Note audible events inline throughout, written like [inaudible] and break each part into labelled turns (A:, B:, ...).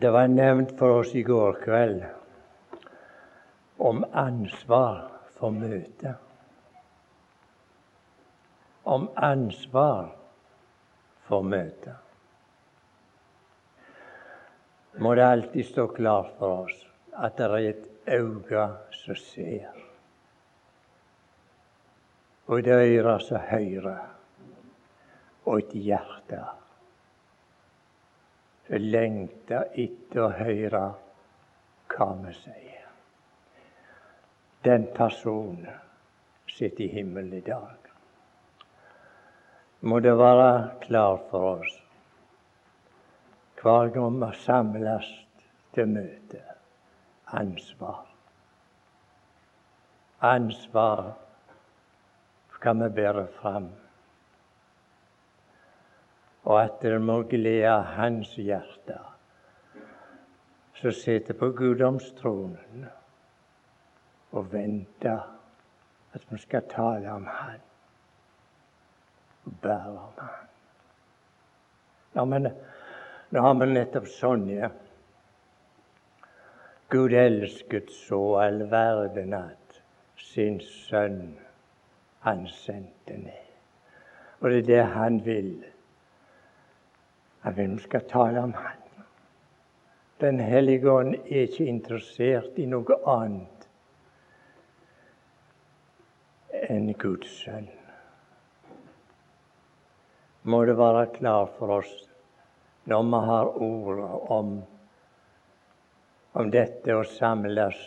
A: Det var nevnt for oss i går kveld om ansvar for møtet. Om ansvar for møtet. Må det alltid stå klart for oss at det er et øye som ser, og et øre som hører, og et hjerte som lengter etter å høre hva vi sier. Den personen sitter i himmelen i dag. Må det være klart for oss hver gang vi samles til møte ansvar. Ansvar skal vi bære fram og at det må glede hans hjerte, som sitter på guddomstronen og venter at vi skal tale om Han og bære om Han. Ja, men nå har vi nettopp Sonja. Gud elsket så all verden at sin sønn han sendte ned. Og det er det han vil at hvem skal tale om Han. Den hellige ånd er ikke interessert i noe annet enn Guds sønn. Må det være klart for oss når vi har ordet om, om dette å samles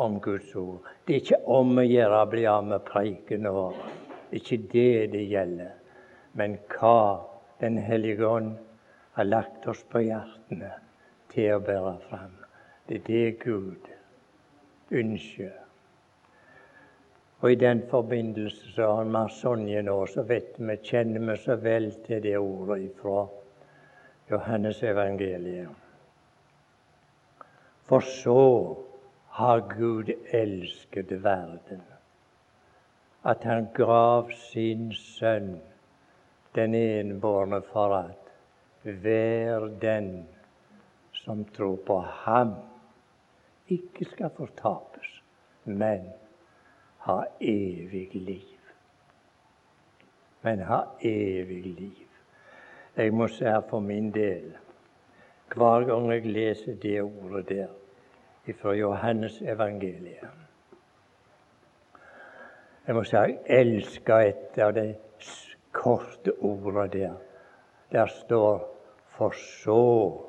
A: om Guds ord. Det er ikke om å gjøre å bli av med preiken vår. Det er ikke det det gjelder. Men hva Den hellige ånd har lagt oss på hjertene til å bære fram. Det er det Gud ønsker. Og I den forbindelse så har vi Sonje nå, så vet vi, kjenner vi så vel til det ordet fra Johannes evangeliet. For så har Gud elsket verden, at han gav sin sønn, den enbårne, for at hver den som tror på Ham, ikke skal fortapes, men ha evig liv. Men ha evig liv. Jeg må si for min del, hver gang jeg leser det ordet der fra Johannes evangeliet Jeg må si jeg elsker et av de korte ordene der der står For så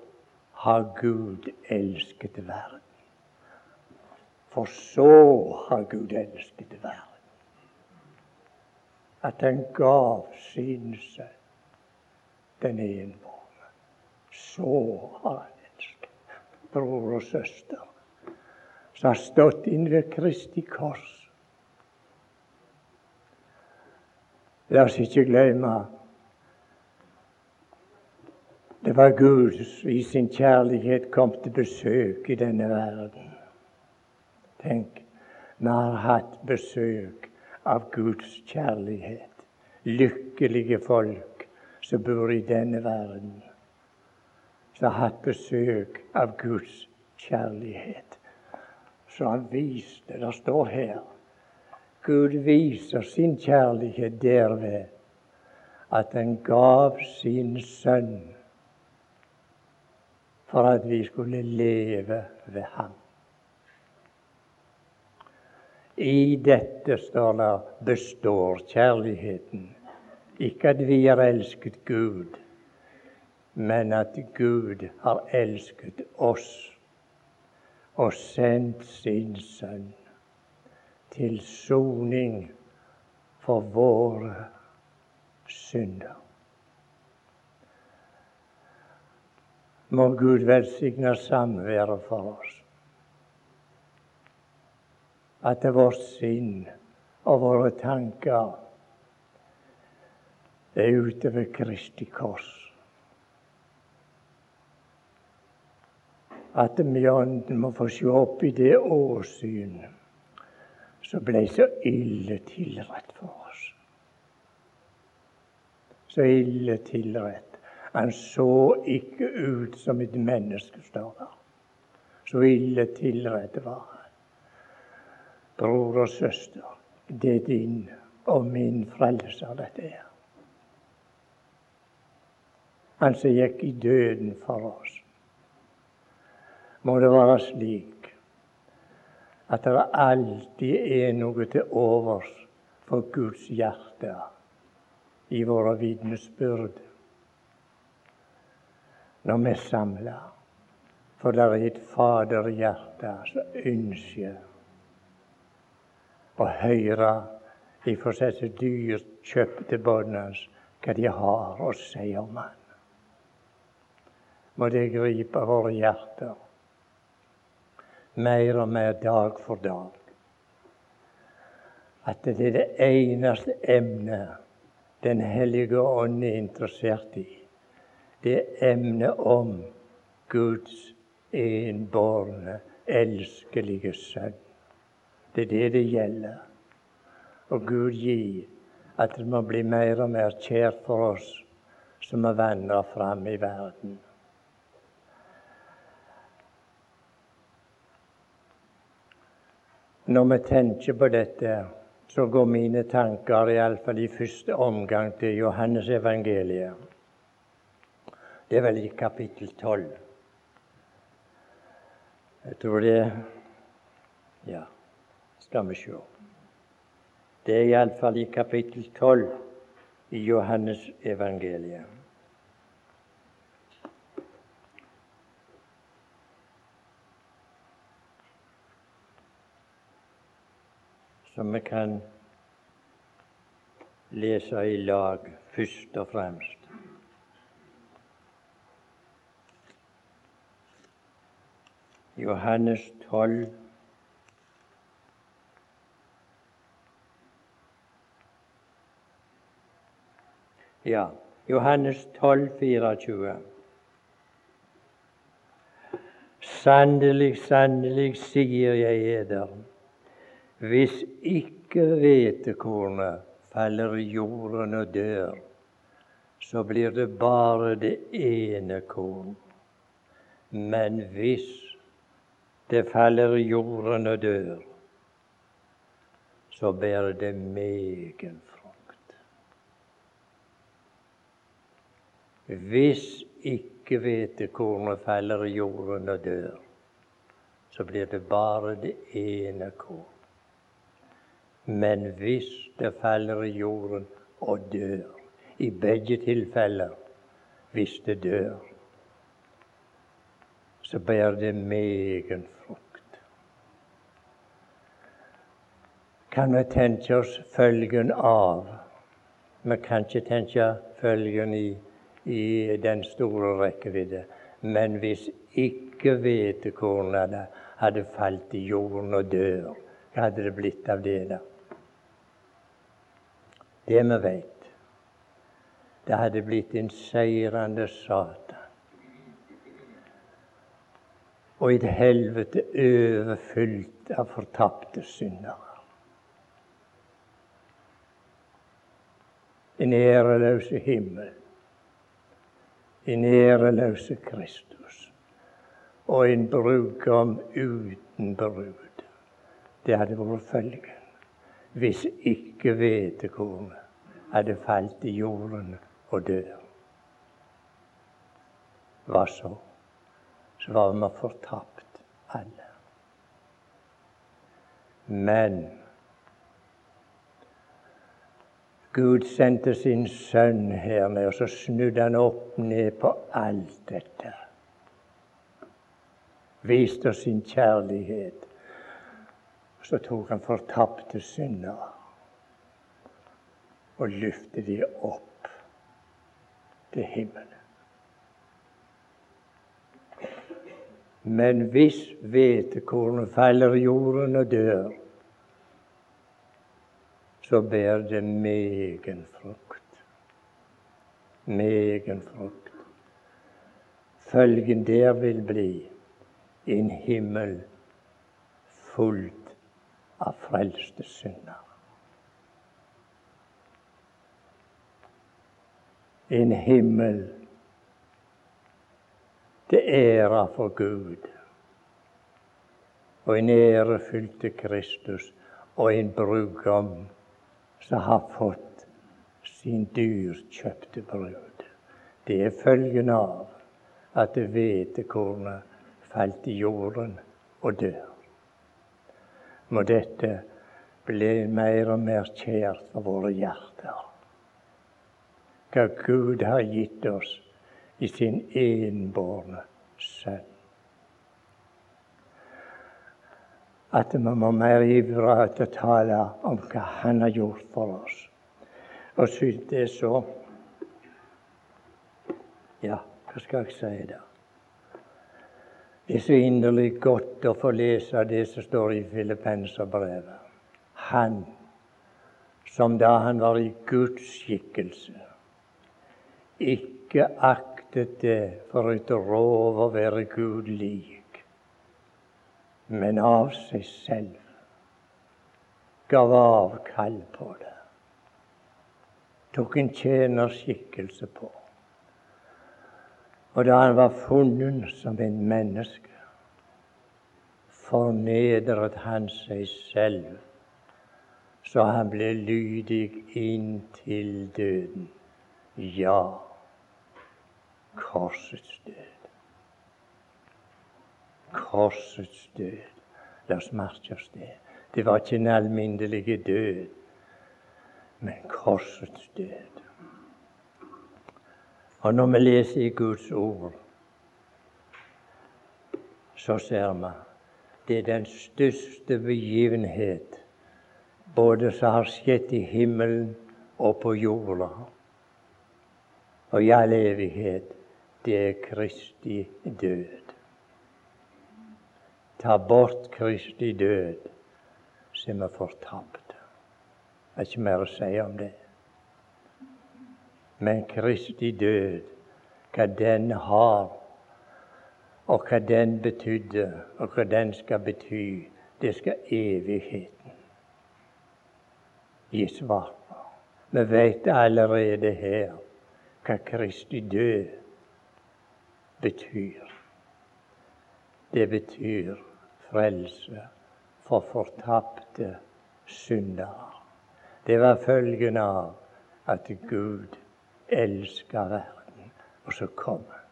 A: har Gud elsket verden. For så har Gud elsket verden. At han gav sin sønn, den enbårne. Så har han elsket bror og søster som har stått inn ved Kristi kors. La oss ikke glemme det var Gud som i sin kjærlighet kom til besøk i denne verden. Tenk, vi har hatt besøk av Guds kjærlighet. Lykkelige folk som bor i denne verden, som har hatt besøk av Guds kjærlighet. Så han viste Det står her Gud viser sin kjærlighet derved at han gav sin sønn for at vi skulle leve ved ham. I dette, står det, består kjærligheten. Ikke at vi har elsket Gud, men at Gud har elsket oss og sendt sin sønn til soning for våre synder. Må Gud velsigne samværet for oss. At det vårt sinn og våre tanker er ute ved Kristi kors. At vi ånden må få se opp i det åsyn som ble så ille tilrett for oss. Så ille tilrett Han så ikke ut som et menneske, står. Så ille tilredd var han. Bror og søster, det er din og min frelser, dette er. Han som gikk i døden for oss. Må det være slik at det alltid er noe til overs for Guds hjerte i våre vitnesbyrd når vi samler. For det er et faderhjerte som ønsker å høre ifra disse dyrt kjøpte båndene hva de har å si om han. Må det gripe våre hjerter mer og mer dag for dag. At det er det eneste emnet Den hellige ånd er interessert i. Det emnet om Guds enbårne, elskelige sønn. Det er det det gjelder. Og Gud gi at det må bli mer og mer kjært for oss som har vandra fram i verden. Når vi tenker på dette, så går mine tanker iallfall i første omgang til Johannes evangeliet. Det er vel i kapittel tolv. Jeg tror det Ja skal vi se. Det er iallfall i kapittel 12 i Johannes evangeliet. Som vi kan lese i lag først og fremst. Johannes 12, Ja, Johannes 12, 24. Sannelig, sannelig sier jeg eder, hvis ikke hvetekornet faller i jorden og dør, så blir det bare det ene korn. Men hvis det faller jorden og dør, så bærer det megen Hvis ikke hvetekornet faller jorden og dør, så blir det bare det ene korn. Men hvis det faller i jorden og dør, i begge tilfeller hvis det dør, så bærer det megen frukt. Kan vi tenke oss følgen av? Vi kan ikke tenke følgen i i den store rekkevidde. Men hvis ikke hvetekornene hadde falt i jorden og dør, hva hadde det blitt av det, da? Det vi veit, det hadde blitt en seirende Satan. Og et helvete overfylt av fortapte syndere. En æreløs himmel en æreløse Kristus og en brudgom uten brud. Det hadde vært følgen hvis ikke hvetekornet hadde falt i jorden og dør. Hva så? Så var vi fortapt alle. Men Gud sendte sin sønn her med, og så snudde han opp ned på alt dette. Viste oss sin kjærlighet. Og Så tok han fortapte synder og løftet de opp til himmelen. Men hvis hvetekornet faller i jorden og dør, så bærer det megen frukt. Megen frukt. Følgen der vil bli en himmel fullt av frelste synder. En himmel til ære for Gud. Og en ærefylte Kristus og en brudgom som har fått sin dyrkjøpte brud. Det er følgen av at hvetekornet falt i jorden og dør. Må dette bli mer og mer kjært for våre hjerter. Hva Gud har gitt oss i sin enbårne sønn. At vi må mer ivre etter å tale om hva Han har gjort for oss. Og synes det er så Ja, hva skal jeg si da? Det er så inderlig godt å få lese det som står i Filippenserbrevet. Han som da han var i Guds skikkelse, ikke aktet det for et rov å være Gud lik, men av seg selv gav avkall på det. Tok en tjenerskikkelse på. Og da han var funnet som en menneske, fornedret han seg selv, så han ble lydig inntil døden. Ja, korsets død. Korsets død. La oss merke oss det. Det var ikke en alminnelig død, men korsets død. Og når vi leser i Guds ord, så ser vi det er den største begivenhet både som har skjedd i himmelen og på jorda. Og i all evighet, det er Kristi død. Ta bort Kristi død, så er vi fortapt. Det er ikke mer å si om det. Men Kristi død, hva den har, og hva den betydde, og hva den skal bety, det skal evigheten gi svar på. Vi vet allerede her hva Kristi død betyr. Det betyr frelse for fortapte syndere. Det var følgen av at Gud elska verden. Og så kom han.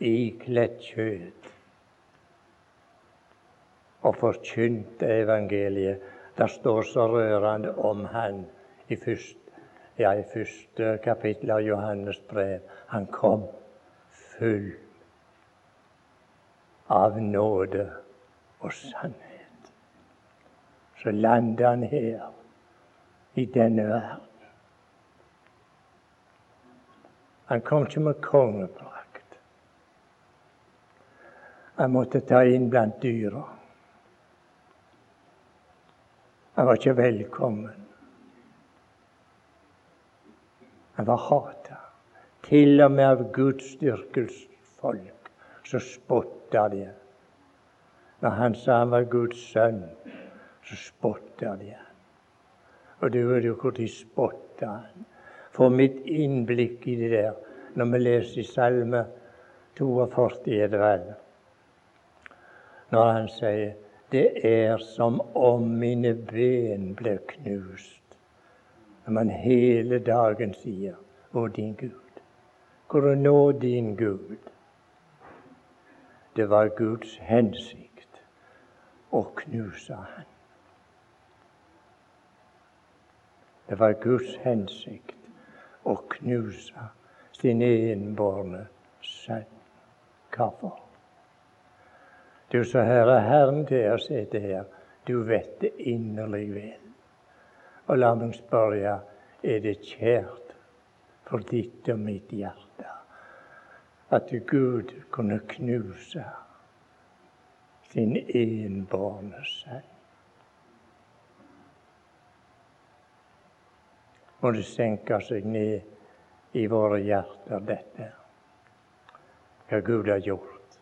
A: Ikledd kjøtt. Og forkynte evangeliet. Det står så rørende om han i første, ja, i første kapittel av Johannes brev. Han kom full av nåde og sannhet. Så landet han her, i denne verden. Han kom ikke med kongeprakt. Han måtte ta inn blant dyra. Han var ikke velkommen. Han var hata. Til og med av Guds gudsdyrkelsfolk så spotta de. Når han sa han var Guds sønn, så spotta de. Og du vet jo hvor de spotta han For mitt innblikk i det der når vi leser i Salme 42, er det vel. Når han sier 'Det er som om mine ben ble knust'. Når man hele dagen sier 'Å, din Gud'. Hvor å nå din Gud? Det var Guds hensikt å knuse han. Det var Guds hensikt å knuse sin enbårne sønn. Hvorfor? Du som hører Herren til å sitte her, du vet det inderlig vel. Og la meg spørre, er det kjært for ditt og mitt hjerte at Gud kunne knuse sin enbårne sønn? må det senke seg ned i våre hjerter, dette. Hva Gud har gjort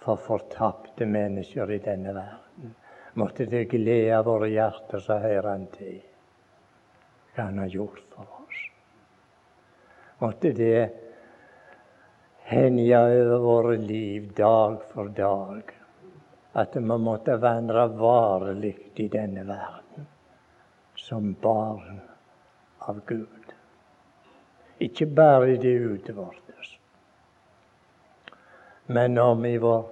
A: for fortapte mennesker i denne verden. Måtte det glede våre hjerter så hører Han til hva Han har gjort for oss. Måtte det henja over våre liv dag for dag at vi måtte vandre varelig i denne verden som barn av Gud. Ikke bare i det utevortes, men om i vår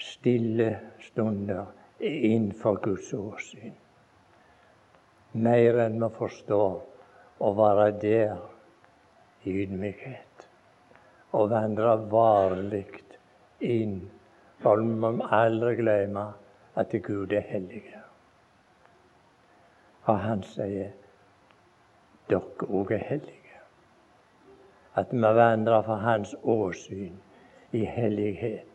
A: stille stunder innenfor Guds åsyn. Mer enn vi forstår å være der i ydmykhet. Og vandre varlig inn. For vi må aldri glemme at Gud er hellig. Og han sier dere òg er hellige. At vi vandrer for hans åsyn i hellighet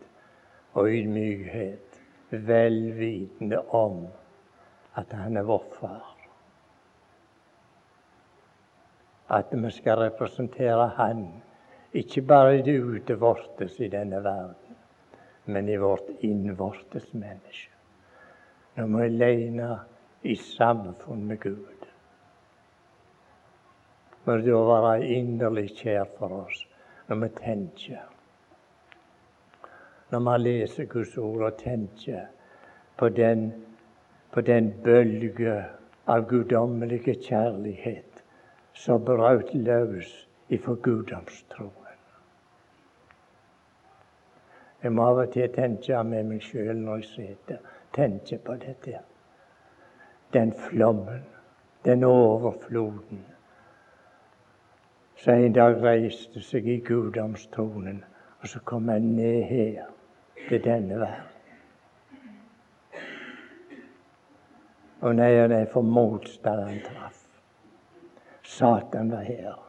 A: og ydmykhet, vel vitende om at han er vår far. At vi skal representere Han, ikke bare i det utevortes i denne verden, men i vårt innvortes menneske. Når vi er alene i samfunn med Gud. Må det være inderlig kjær for oss når vi tenker når man leser Guds ord og tenker på den, på den bølge av guddommelige kjærlighet som brøt løs ifra guddomstroen. Jeg må av og til tenke med meg sjøl når jeg sitter tenker på dette. Den flommen, den overfloden, som en dag reiste seg i guddomstronen, og så kom jeg ned her til denne verden. Og nei, nei, for motstanderen traff. Satan var her.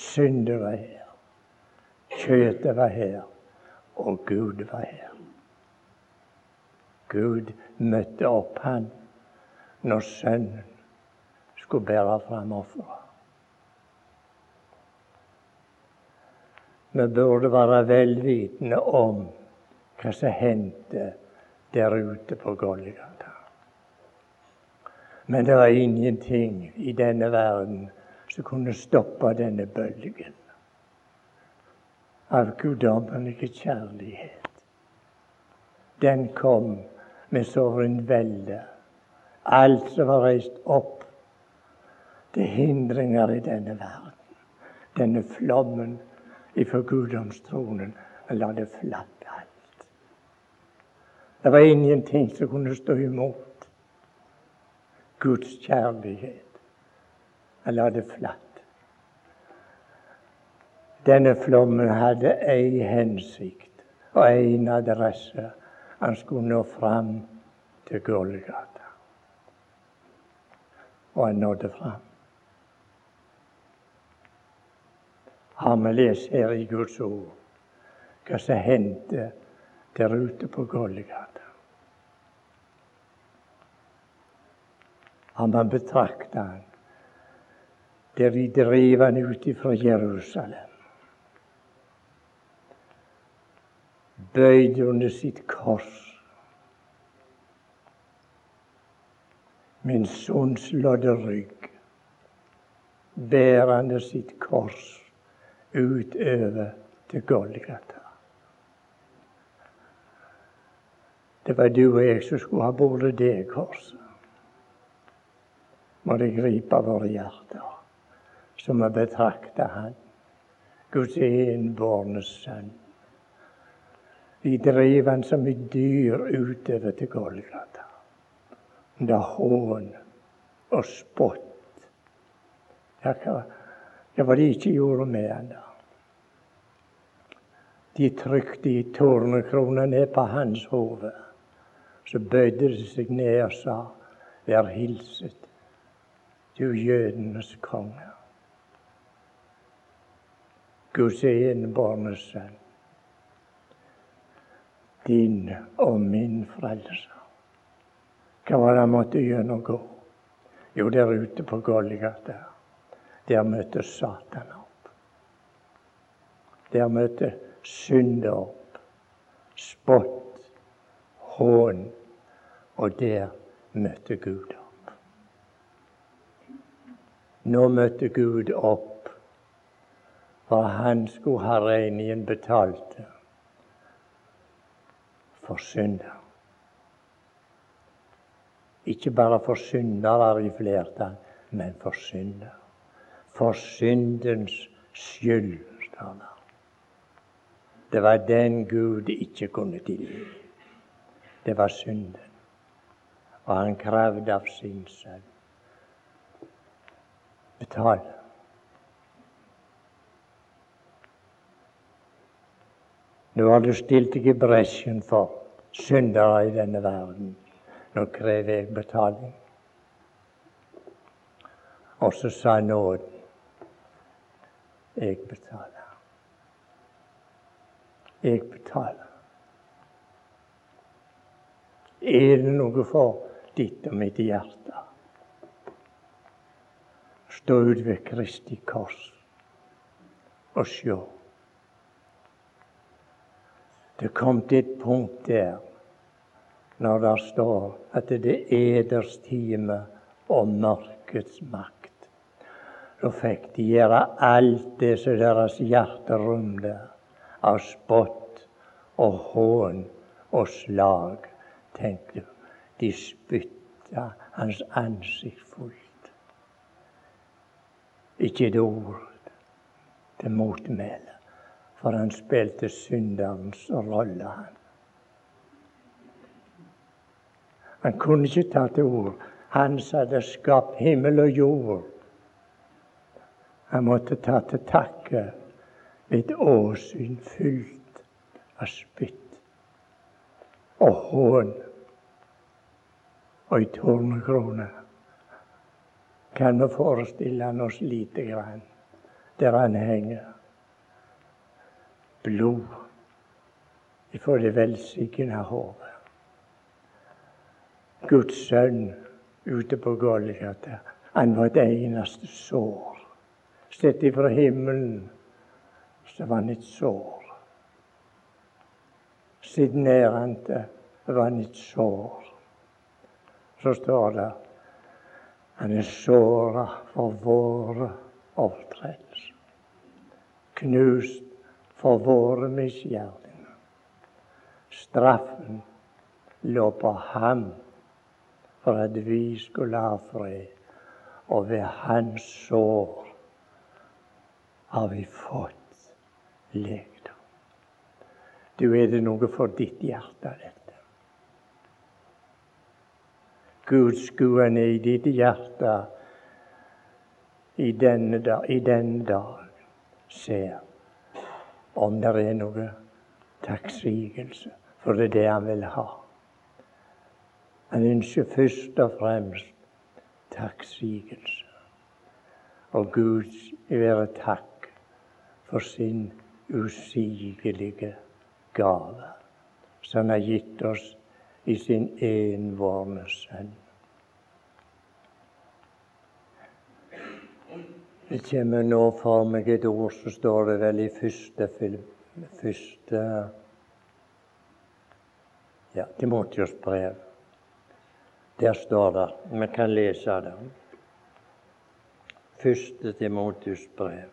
A: Synden var her. Kjøtet var her. Og Gud var her. Gud møtte opp han når sønnen skulle bære fram offeret. Vi burde være velvitende om hva som hendte der ute på Golgata. Men det var ingenting i denne verden som kunne stoppe denne bølgen av guddommelig kjærlighet. Den kom med såren velde. Alt som var reist opp til hindringer i denne verden. Denne flommen ifra guddomstronen la det flatt alt. Det var ingenting som kunne stå imot Guds kjærlighet. Jeg la det flatt. Denne flommen hadde ei hensikt og én adresse. Han skulle nå fram til Golgata. Og han nådde fram. har vi lest her i Guds ord hva som hendte der ute på Golgata. Har man betrakta han der de drev han ut fra Jerusalem. Bøyd under sitt kors. Min sønns lodde rygg, bærende sitt kors utover til Golgata. Det var du og jeg som skulle ha båret det korset. Må det gripe våre hjerter, så har betrakta Han, Guds enbårne sønn. De drev han som et dyr utover til Golgata. Det er hån og spott. Det var det de ikke gjorde med han da. De trykte tornekrona ned på hans hode. Så bøyde de seg ned og sa, Vær hilset, du jødenes konge. Guds enbårne sønn. Din og min frelse. Hva var det han måtte gjennomgå? Jo, der ute på Golgata. Der møtte Satan opp. Der møtte synder opp. Spott, hån. Og der møtte Gud opp. Nå møtte Gud opp For han skulle ha regningen betalte for synder. Ikke bare for syndere i flertall, men for synder. For syndens skyld, står det. Det var den Gud ikke kunne tilgi. Det var synden. Og han krevde av sin sønn. Betal. Nå har du stilt deg i bresjen for syndere i denne verden. Nå krever jeg betaling. Og så sa nåden jeg betaler. Jeg betaler. Er det noe for ditt og mitt hjerte? Stå ut ved Kristi kors og sjå. Det kom til et punkt der når det står at det er eders time og mørkets makt. Da fikk de gjøre alt det som deres hjerte rømte av spott og hån og slag. Tenk de spytta hans ansikt fullt. Ikke et ord til motmæle, for han spilte synderens rolle, han. Han kunne ikke ta til ord. Han som hadde skapt himmel og jord. Han måtte ta til takke ved åsyn fylt av spytt og hån og ei tornekrone. Kan vi forestille oss lite grann der han henger? Blod ifra det velsigna hodet. Guds sønn ute på Golgata. Han var et eneste sår. Sett ifra himmelen så var han et sår. Sitt nærante var han et sår. Så står det han er såra for våre overtredelser. Knust for våre misgjerninger. Straffen lå på ham for at vi skulle ha fred. Og ved hans sår har vi fått legedom. Du, er det noe for ditt hjerte, dette? Guds skue er i ditt hjerte i denne, dag, i denne dag. Ser om det er noe takksigelse, for det er det han vil ha. Han ønsker først og fremst takksigelse. Og Gud være takk for sin usigelige gave, som han har gitt oss i sin envårne Sønn. Det kommer nå for meg et ord så står det vel i første, første ja, Timotius brev. Der står det Vi kan lese det. Første Timotius brev.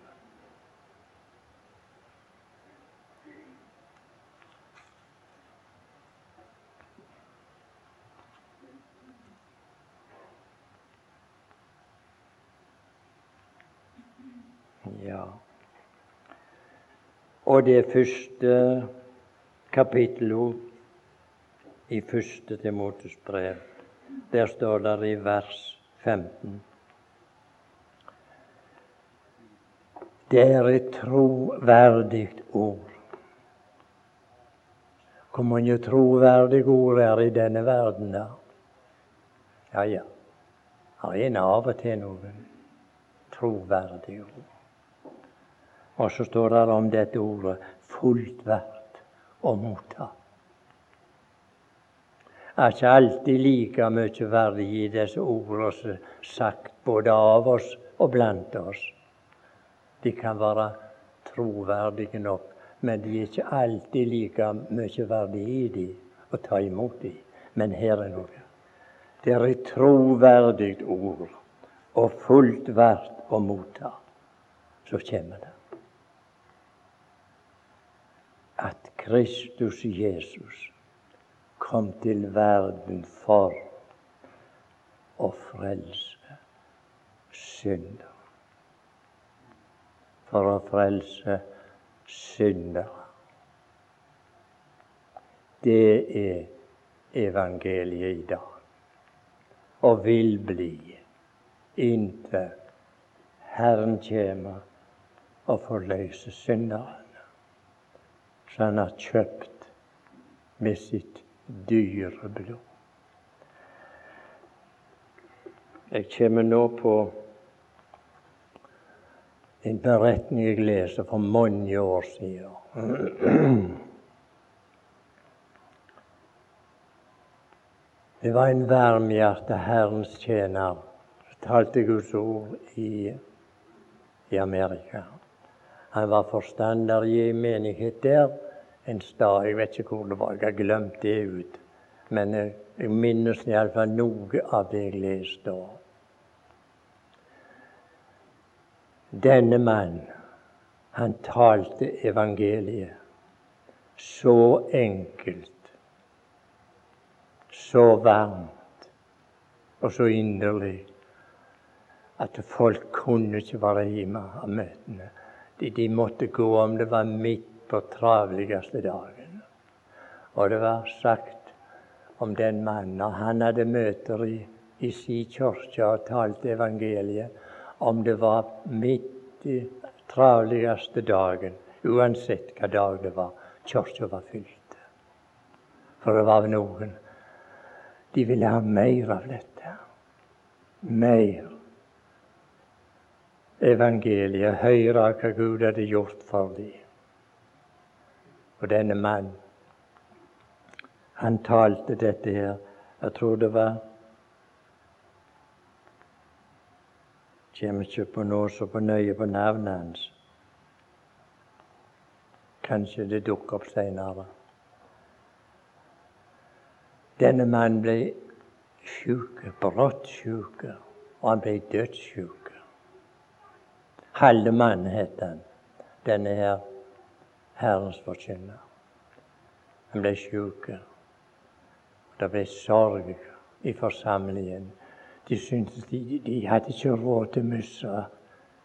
A: Ja. Og det første kapittelet i første Timotes brev. Der står det i vers 15. Det er et troverdig ord. Hvor mange troverdige ord er i denne verden, da? Ja, ja. Her er av og til noen troverdige ord. Og så står det om dette ordet fullt verdt å motta er ikke alltid like mye verdi i disse ordene sagt både av oss og blant oss. De kan være troverdige nok, men de er ikke alltid like mye verdi i de å ta imot de. Men her er noe. Det er et troverdig ord og fullt verdt å motta. Så kommer det. Kristus Jesus kom til verden for å frelse synder. For å frelse syndere. Det er evangeliet i dag, og vil bli inntil Herren kommer og forløser synderne, som Han har kjøpt med sitt dyre blod. Jeg kommer nå på en beretning jeg leser for mange år siden. [clears throat] Det var en varmhjertet Herrens tjener talte Guds ord i, i Amerika. Han var forstander i en menighet der en stad. Jeg vet ikke hvor det var, jeg har glemt det ut. Men jeg minnes iallfall noe av det jeg leste da. Denne mann, han talte evangeliet så enkelt, så varmt og så inderlig at folk kunne ikke være hjemme av møtene. De, de måtte gå om det var midt på travligste dagen. Og det var sagt om den mannen, han hadde møter i, i si kirke og talte evangeliet, om det var midt i travligste dagen, uansett hva dag det var, kirka var fylt. For det var noen De ville ha mer av dette. Mer. Evangeliet, høre hva Gud hadde gjort for dem. Og denne mannen, han talte dette her Jeg tror det var Kommer ikke på noe så på nøye på navnet hans. Kanskje det dukker opp seinere. Denne mannen ble sjuk, brått sjuk, og han ble dødssjuk. Hallemann het han, denne her Herrens forkynner. Han ble sjuk. Det ble sorg i forsamlingen. De syntes de, de hadde ikke råd til å miste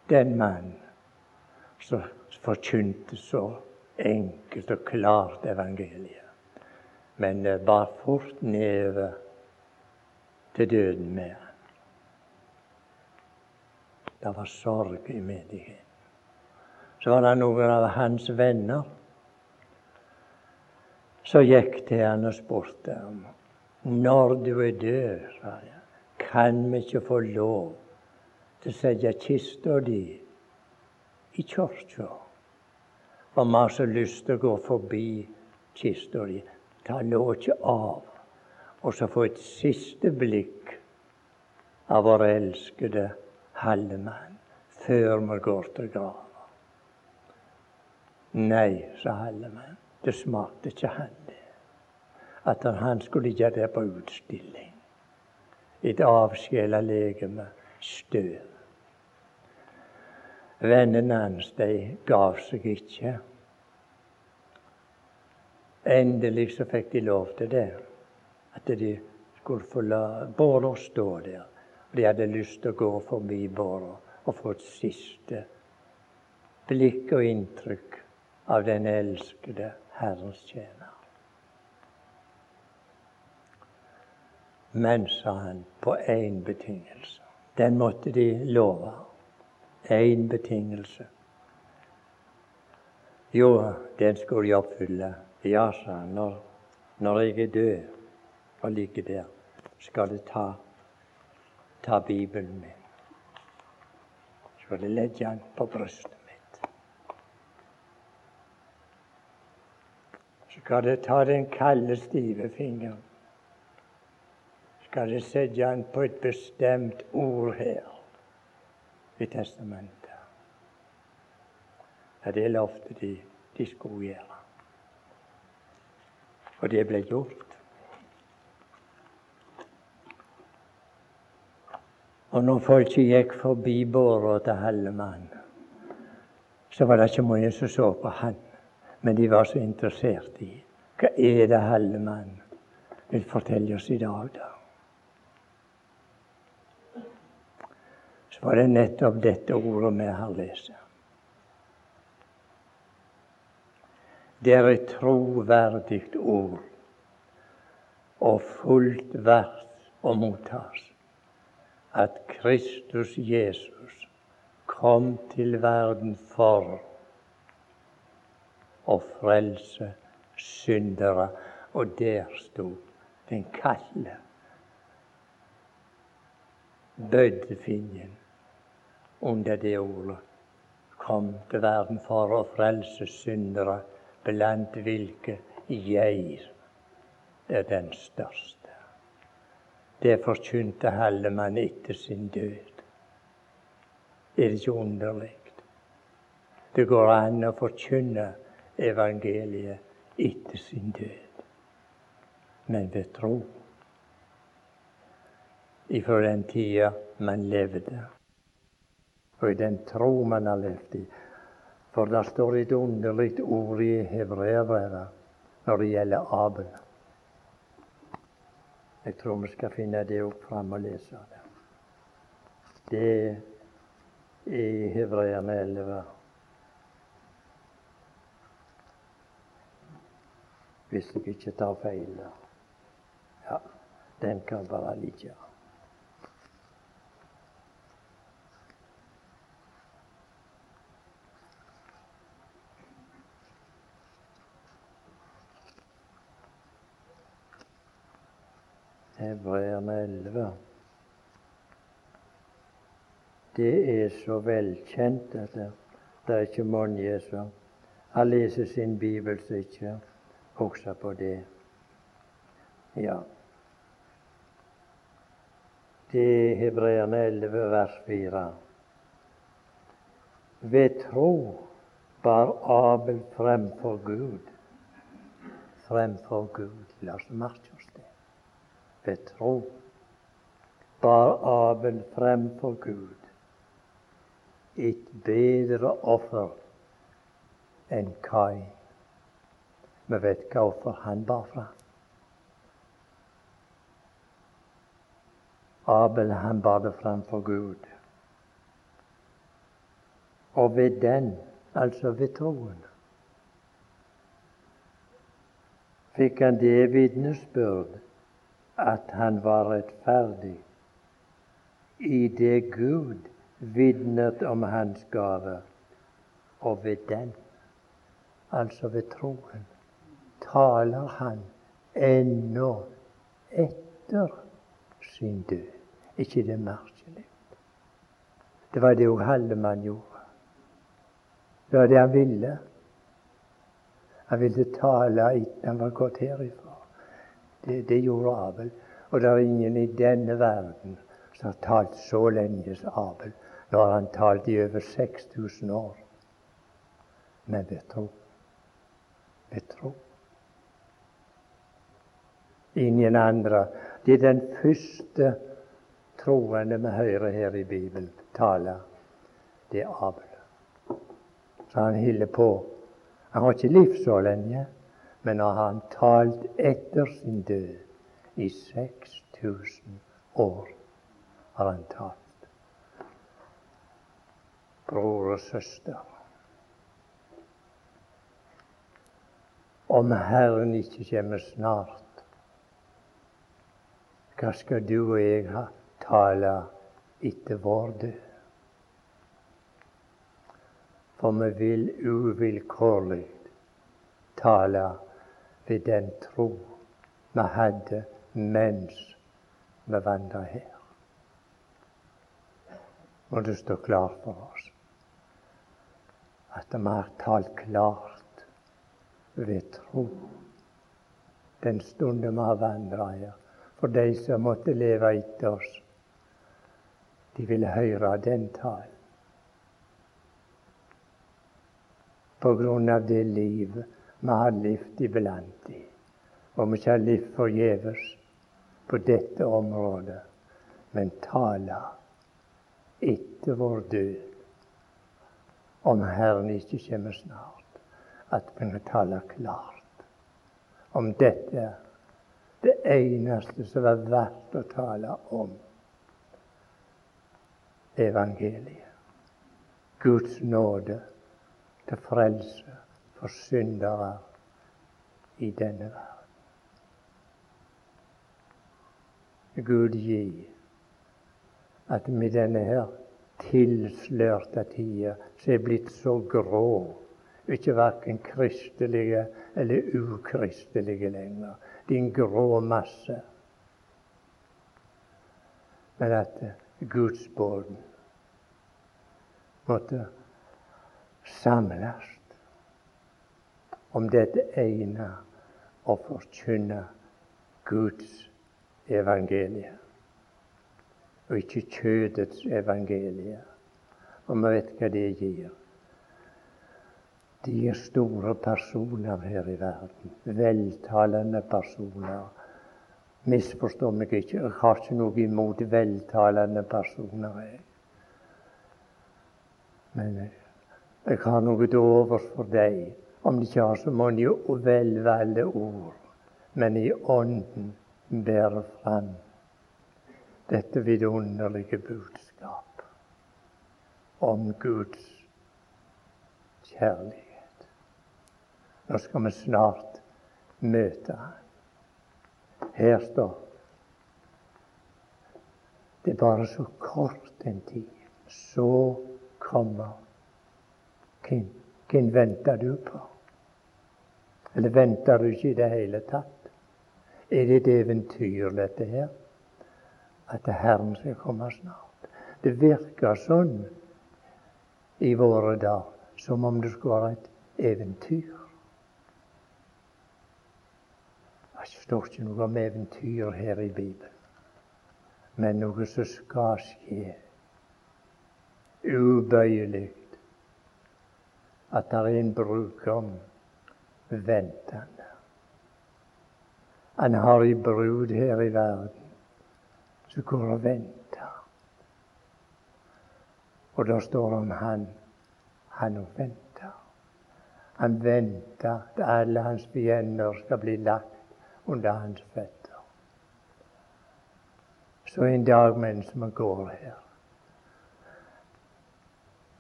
A: den mannen som forkynte så enkelt og klart evangeliet. Men det bar fort nedover til døden med. Det var sorg i menigheten så var det noen av hans venner som gikk til han og spurte om når du er død, sa jeg, kan vi ikke få lov til å sette kista di i kirka? Og vi har så lyst til å gå forbi kista di, ta låket av, og så få et siste blikk av vår elskede Hallemann før vi går til grava. Nei, sa Hallemann, det smakte ikke han det. At han skulle ligge der på utstilling. Et avsjela legeme, støv. Vennene hans de gav seg ikke. Endelig så fikk de lov til det. At de skulle få la båra stå der. De hadde lyst til å gå forbi båra og få et siste blikk og inntrykk av den elskede Herrens tjener. Men, sa han, på én betingelse. Den måtte de love. Én betingelse. Jo, den skulle de oppfylle. Ja, sa han, når, når jeg er død og ligger der, skal det ta, ta Bibelen min. Så vil jeg legge den på brystet. skal jeg ta den kalde, stive fingeren. Skal jeg sette den på et bestemt ord her i testamentet. Ja, det lovte de de skulle gjøre. Og det ble gjort. Og når folket gikk forbi båra til Hallemann, så var det ikke mange som så på han. Men de var så interessert i hva er det Hallemann vil fortelle oss i dag, da? Så var det nettopp dette ordet vi har lest. Det er et troverdig ord og fullt verdt å mottas at Kristus Jesus kom til verden for å frelse syndere. Og der sto den kalde, bødde fingeren under det ordet. Kom til verden for å frelse syndere, blant hvilke jeg er den største. Det forkynte Hallemann etter sin død. Er det ikke underlig? Det går an å forkynne evangeliet etter sin død, men ved tro. Ifra den tida man levde, og i den tro man har levd i. For det står et underlig ord i hebreerbrevet når det gjelder Abel. Jeg tror vi skal finne det opp fram og lese det. Det er i Hebreerne 11. Hvis jeg ikke tar feil. Ja, den kan bare ligge. Hebreerne 11. Det er så velkjent at det, det er ikke mange som har lest sin bibel som ikke husker på det. Ja. Det er Hebreerne 11, vers 4. Ved tro bar Abel fremfor Gud. Fremfor Gud. La oss merke ved tro bar Abel frem for Gud et bedre offer enn Kai. Vi vet hva offer han bar fra. Abel han bar det fram for Gud. Og ved den, altså ved troen, fikk han det vitnesbyrd at han var rettferdig i det Gud vitnet om hans gave. Og ved den, altså ved troen, taler han ennå etter sin død. ikke det merkelig? Det var det òg Hallemann gjorde. Det var det han ville. Han ville tale etter han var gått herifra. Det, det gjorde Abel. Og det er ingen i denne verden som har talt så lenge som Abel. Nå har han talt i over 6000 år. Men ved tro. Ved tro. Ingen andre. Det er den første troende vi hører her i Bibelen tale. Det er Abel. Så han holder på. Han har ikke liv så lenge. Men har han talt etter sin død i 6000 år, har han talt. Bror og søster. Om Herren ikke kommer snart, hva skal du og jeg ha tale etter vår død? For vi vil uvilkårlig tale ved den tro vi hadde mens vi vandra her. Og det står klart for oss at vi har talt klart ved tro den stunden vi har vandra her. For de som måtte leve etter oss, de ville høre den talen. På grunn av det livet vi har levd iblant dem. Og vi ikke har levd forgjeves på dette området, men tala etter vår død, om Herren ikke kommer snart. at vi kan tale klart om dette. Det eneste som er verdt å tale om. Evangeliet. Guds nåde til frelse for syndere i denne verden. Gud gi at med denne her tilslørte tida som er blitt så grå, ikke verken kristelige eller ukristelige lenger. Din grå masse. Men at gudsbåten måtte samles om dette ene å forkynne Guds evangelie, og ikke kjødets evangelie. Og vi vet hva det gir. De er store personer her i verden. Veltalende personer. Misforstå meg ikke, jeg har ikke noe imot veltalende personer. Jeg. Men jeg har noe til overs for deg om de ikke har så mange velvalgte ord, men i ånden bærer fram dette vidunderlige budskap om Guds kjærlighet. Nå skal vi snart møte Han. Her står det er bare så kort en tid. Så kommer hvem venter du på? Eller venter du ikke i det hele tatt? Er det et eventyr, dette her? At Herren skal komme snart? Det virker sånn i våre dager, som om det skulle være et eventyr. Det står ikke noe om eventyr her i Bibelen, men noe som skal skje. Ubøyelig. At det er en brudgom ventende. Han har ei brud her i verden som går og venter. Og der står om han. Han òg venter. Han venter at alle hans fiender skal bli lagt under hans føtter. Så en dag mens vi går her,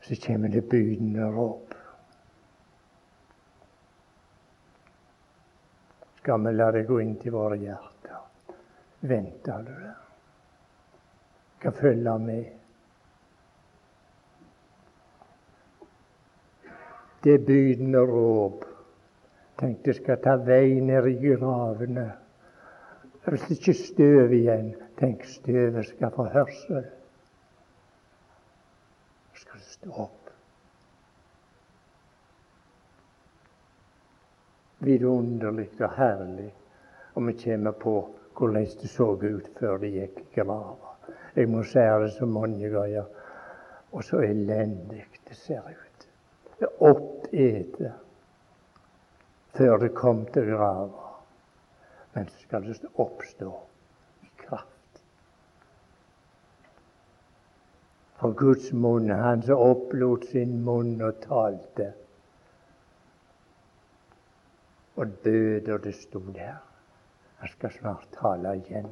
A: så kommer det bydende råp. Skal vi la det gå inn til våre hjerter. Venter du det? Skal følge med. Det bydende råp. Tenk det skal ta vei ned i gravene. Hvis ikke støv igjen, tenk støvet skal få hørsel. Skal det stå opp? Vidunderlig og herlig. Og vi kommer på hvordan det så ut før det gikk i grava. Jeg må si det så mange ganger. Og så elendig det ser ut. Det er oppete før det kom til grava. Men så skal det oppstå i kraft. For Guds munn, han som opplot sin munn og talte og døde, og det sto der. Han skal snart tale igjen.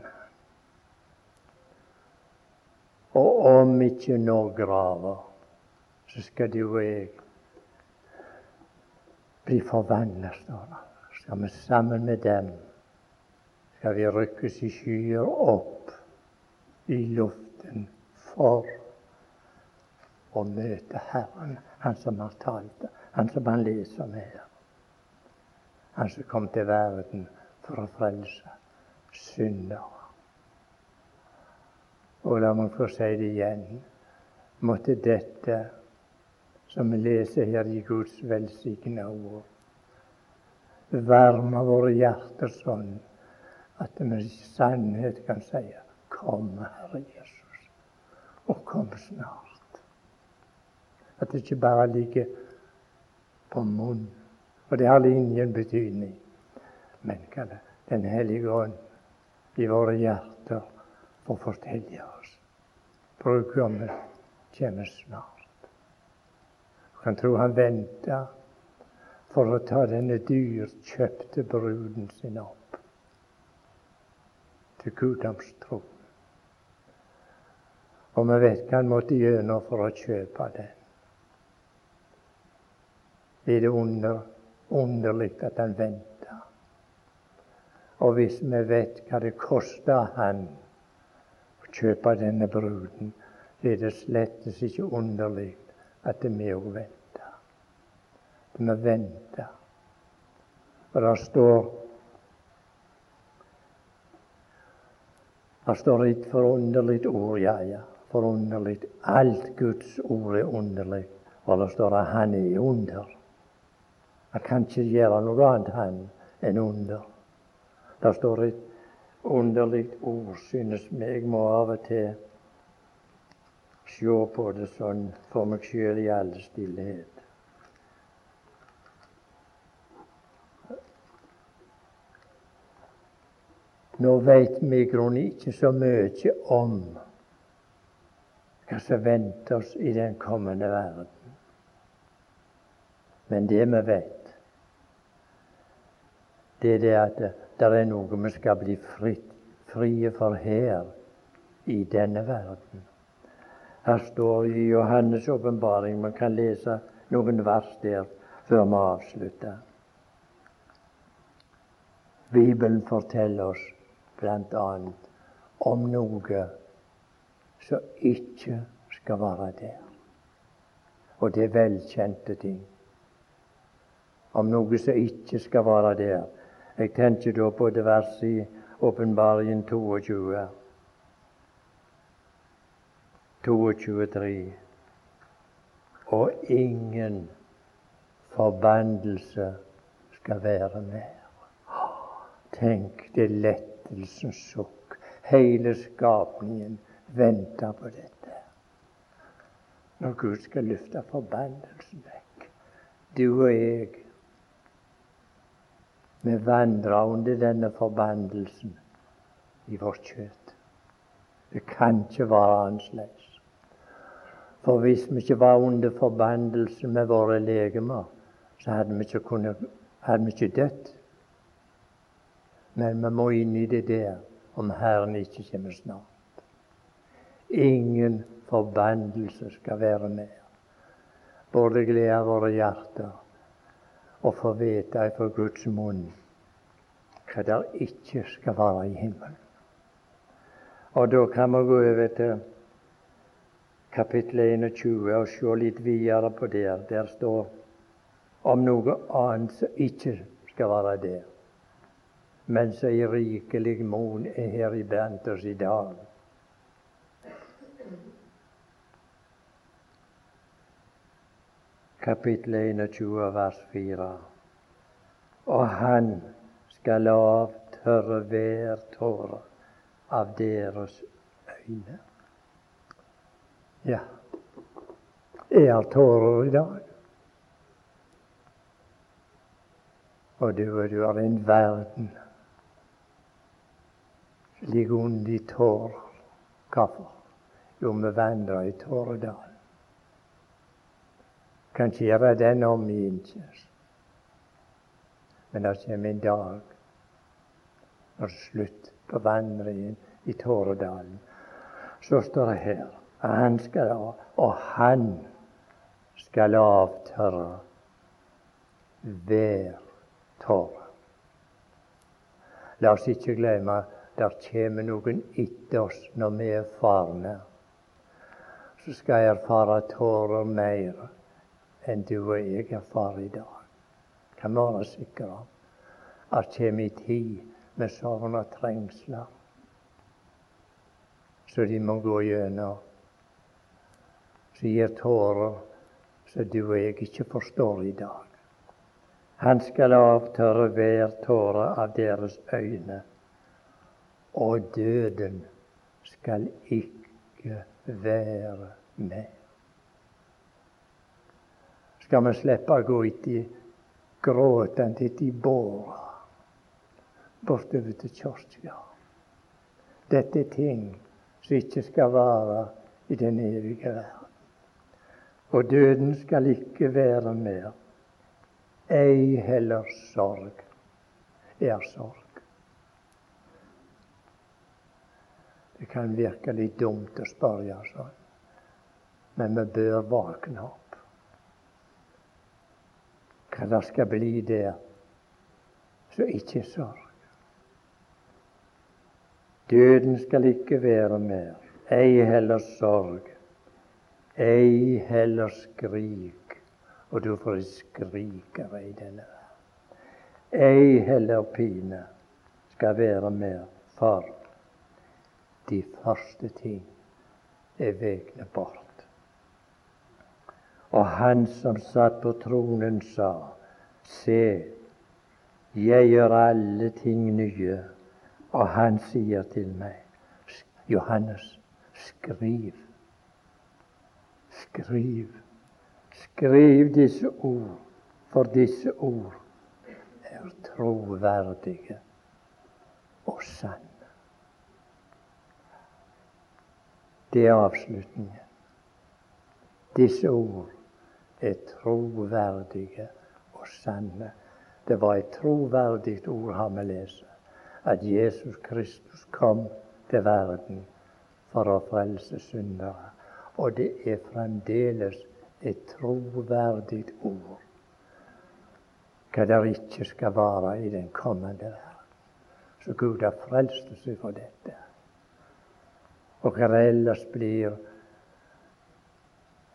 A: Og om ikke nå graver, så skal du og jeg bli forvandla, står det. Skal vi sammen med dem skal vi rykkes i skyer opp i luften for å møte Herren, Han som har talt, Han som han leser om her. Han som kom til verden for å frelse syndere. Og la meg få si det igjen. Måtte dette, som vi leser her i Guds velsigna ord, varme våre hjerter sånn at vi i sannhet kan si Kom, Herre Jesus, og kom snart. At det ikke bare ligger på munnen og det har ingen betydning. Men kan Den hellige ånd i våre hjerter få fortelle oss brudgommen kommer snart. Du kan tro han venter for å ta denne dyrkjøpte bruden sin opp til guddomstro. Og vi vet hva han måtte gjennom for å kjøpe den. Er det under, underlig at han venta? Og hvis vi vet hva det kosta han å kjøpe denne bruden, er det slettes ikke underlig at vi òg venter. Vi venter. Og det står Det står et forunderlig ord, ja, ja. Forunderlig. Alt Guds ord er underlig. Og det står at Han er under. Han kan ikke gjøre noe annet, han, enn under. Der står et underlig ord, synes meg, må av og til se på det sånn for meg sjøl i all stillhet. Nå veit vi i grunnen ikke så mye om hva som venter oss i den kommende verden. Men det vi vet, det er det at det er noe vi skal bli fritt, frie for her i denne verden. Her står i Johannes' åpenbaring Man kan lese noen vers der før vi avslutter. Bibelen forteller oss bl.a. om noe som ikke skal være der. Og det er velkjente ting. Om noe som ikke skal være der. Jeg tenker da på det verset i Åpenbaringen 22. 22.3. Og ingen forbandelse skal være mer. Tenk det lettelsens sukk. Hele skapningen venter på dette. Når Gud skal løfte forbannelsen vekk. Du og jeg, vi vandrer under denne forbannelsen i vårt kjøtt. Det kan ikke være annerledes. For hvis vi ikke var under forbannelse med våre legemer, så hadde vi ikke, kunnet, hadde vi ikke dødd. Men vi må inn i det der om Herren ikke kommer snart. Ingen forbannelse skal være mer. Både glede våre hjerter og få vite fra Guds munn hva der ikke skal være i himmelen. Og da kan vi gå over til kapittel 21 og se litt videre på det. Der står om noe annet som ikke skal være der, men som i rikelig mon er her iblant oss i dag. Kapittel 21, vers 4. Og han skal avtørre hver tåre av deres øyne. Ja, jeg har tårer i dag. Og du, og du har en verden ligger under tårer. Hvorfor? Jo, vi vandrer i Tåredalen. Kan ikke gjøre den om igjen. Men det kommer en dag når det slutt på vandringen i Tåredalen. Så står det her han skal, og han skal avtørre hver tåre. La oss ikke glemme der kommer noen etter oss når vi er farne. Så skal jeg erfare tårer mer enn du og jeg erfarer i dag. Kan være sikre om. Det kommer ei tid med sorg og trengsler så de må gå gjennom som gir tårer som du og jeg ikke forstår i dag. Han skal avtørre hver tåre av deres øyne, og døden skal ikke være med. Skal vi slippe å gå etter gråtende etter båra bortover til kirka? Dette er ting som ikke skal være i den evige verden og døden skal ikke være mer. ei heller sorg er sorg. Det kan virke litt dumt å spørre sånn, men vi bør våkne opp. Hva det skal bli der så ikke sorg. Døden skal ikke være mer, ei heller sorg, ei heller skrik. Og du får skrikere i denne verden. Ei heller pine skal være mer, for de første ting er vegne bort. Og han som satt på tronen, sa, Se, jeg gjør alle ting nye. Og han sier til meg, Johannes, skriv. Skriv. Skriv disse ord, for disse ord er troverdige og sanne. Det er avslutningen. Disse ord er troverdige og sanne. Det var et troverdig ord, har vi lest at Jesus Kristus kom til verden for å frelse syndere. Og det er fremdeles et troverdig ord hva det ikke skal være i den kommende verden. Så Gud har frelst oss fra dette. Og hva det ellers blir,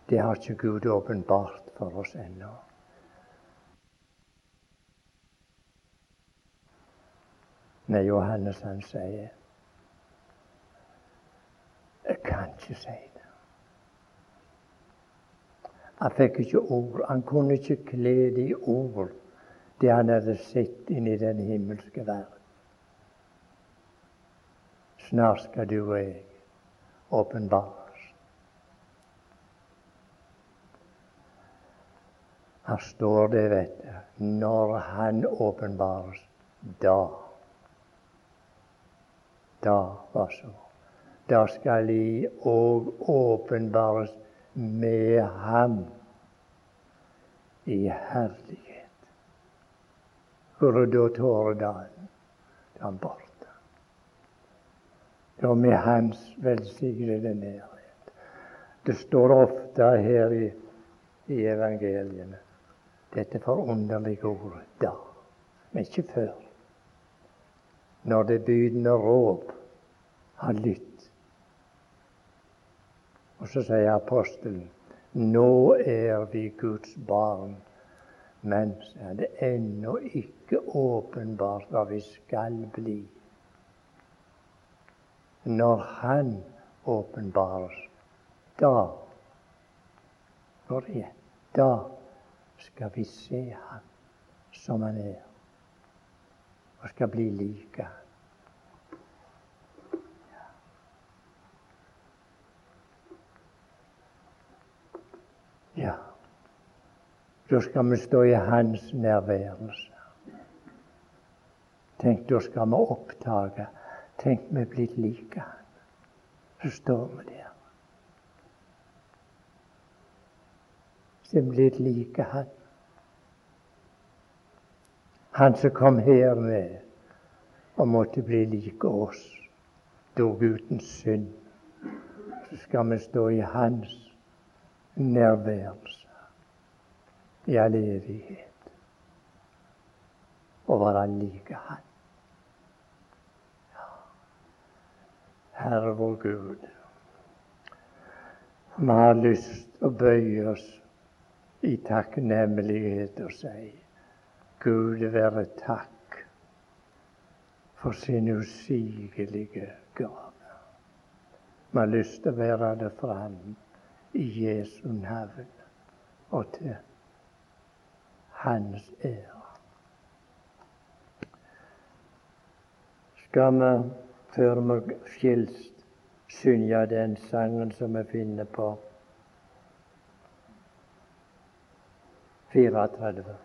A: det har ikke Gud åpenbart for oss ennå. Nei, Johannes han sier Jeg kan ikke si det. Han fikk ikke ord. Han kunne ikke kle det i ord, det han hadde sett inn i den himmelske verden. Snart skal du og jeg åpenbares. Her står det, vet du, når Han åpenbares, da da var så. Da skal de òg åpenbares med ham i herlighet. Er da tåredalen? Den borte. Da med hans velsignede nærhet. Det står ofte her i, i evangeliene dette forunderlige ordet 'da', men ikke før når det bydende råp har lytt. Og så sier apostelen nå er vi Guds barn, men er det ennå ikke åpenbart hva vi skal bli. Når Han åpenbares, da går det igjen. Da skal vi se Han som Han er og skal bli like. Ja, da skal vi stå i Hans nærværelse. Tenk, da skal vi oppdage Tenk, vi er blitt like Han. Så står vi der. Er blitt like Han. Han som kom her med og måtte bli like oss, dog uten synd. Så skal vi stå i Hans nærværelse i all evighet og være like Han. Herre vår Gud, vi har lyst å bøye oss i takknemlighet og si Gud være takk for sin usigelige gave. Vi har lyst til å være det fram i Jesu navn og til Hans ære. Skal vi, før vi skils, synge den sangen som vi finner på फिर रात रात भर।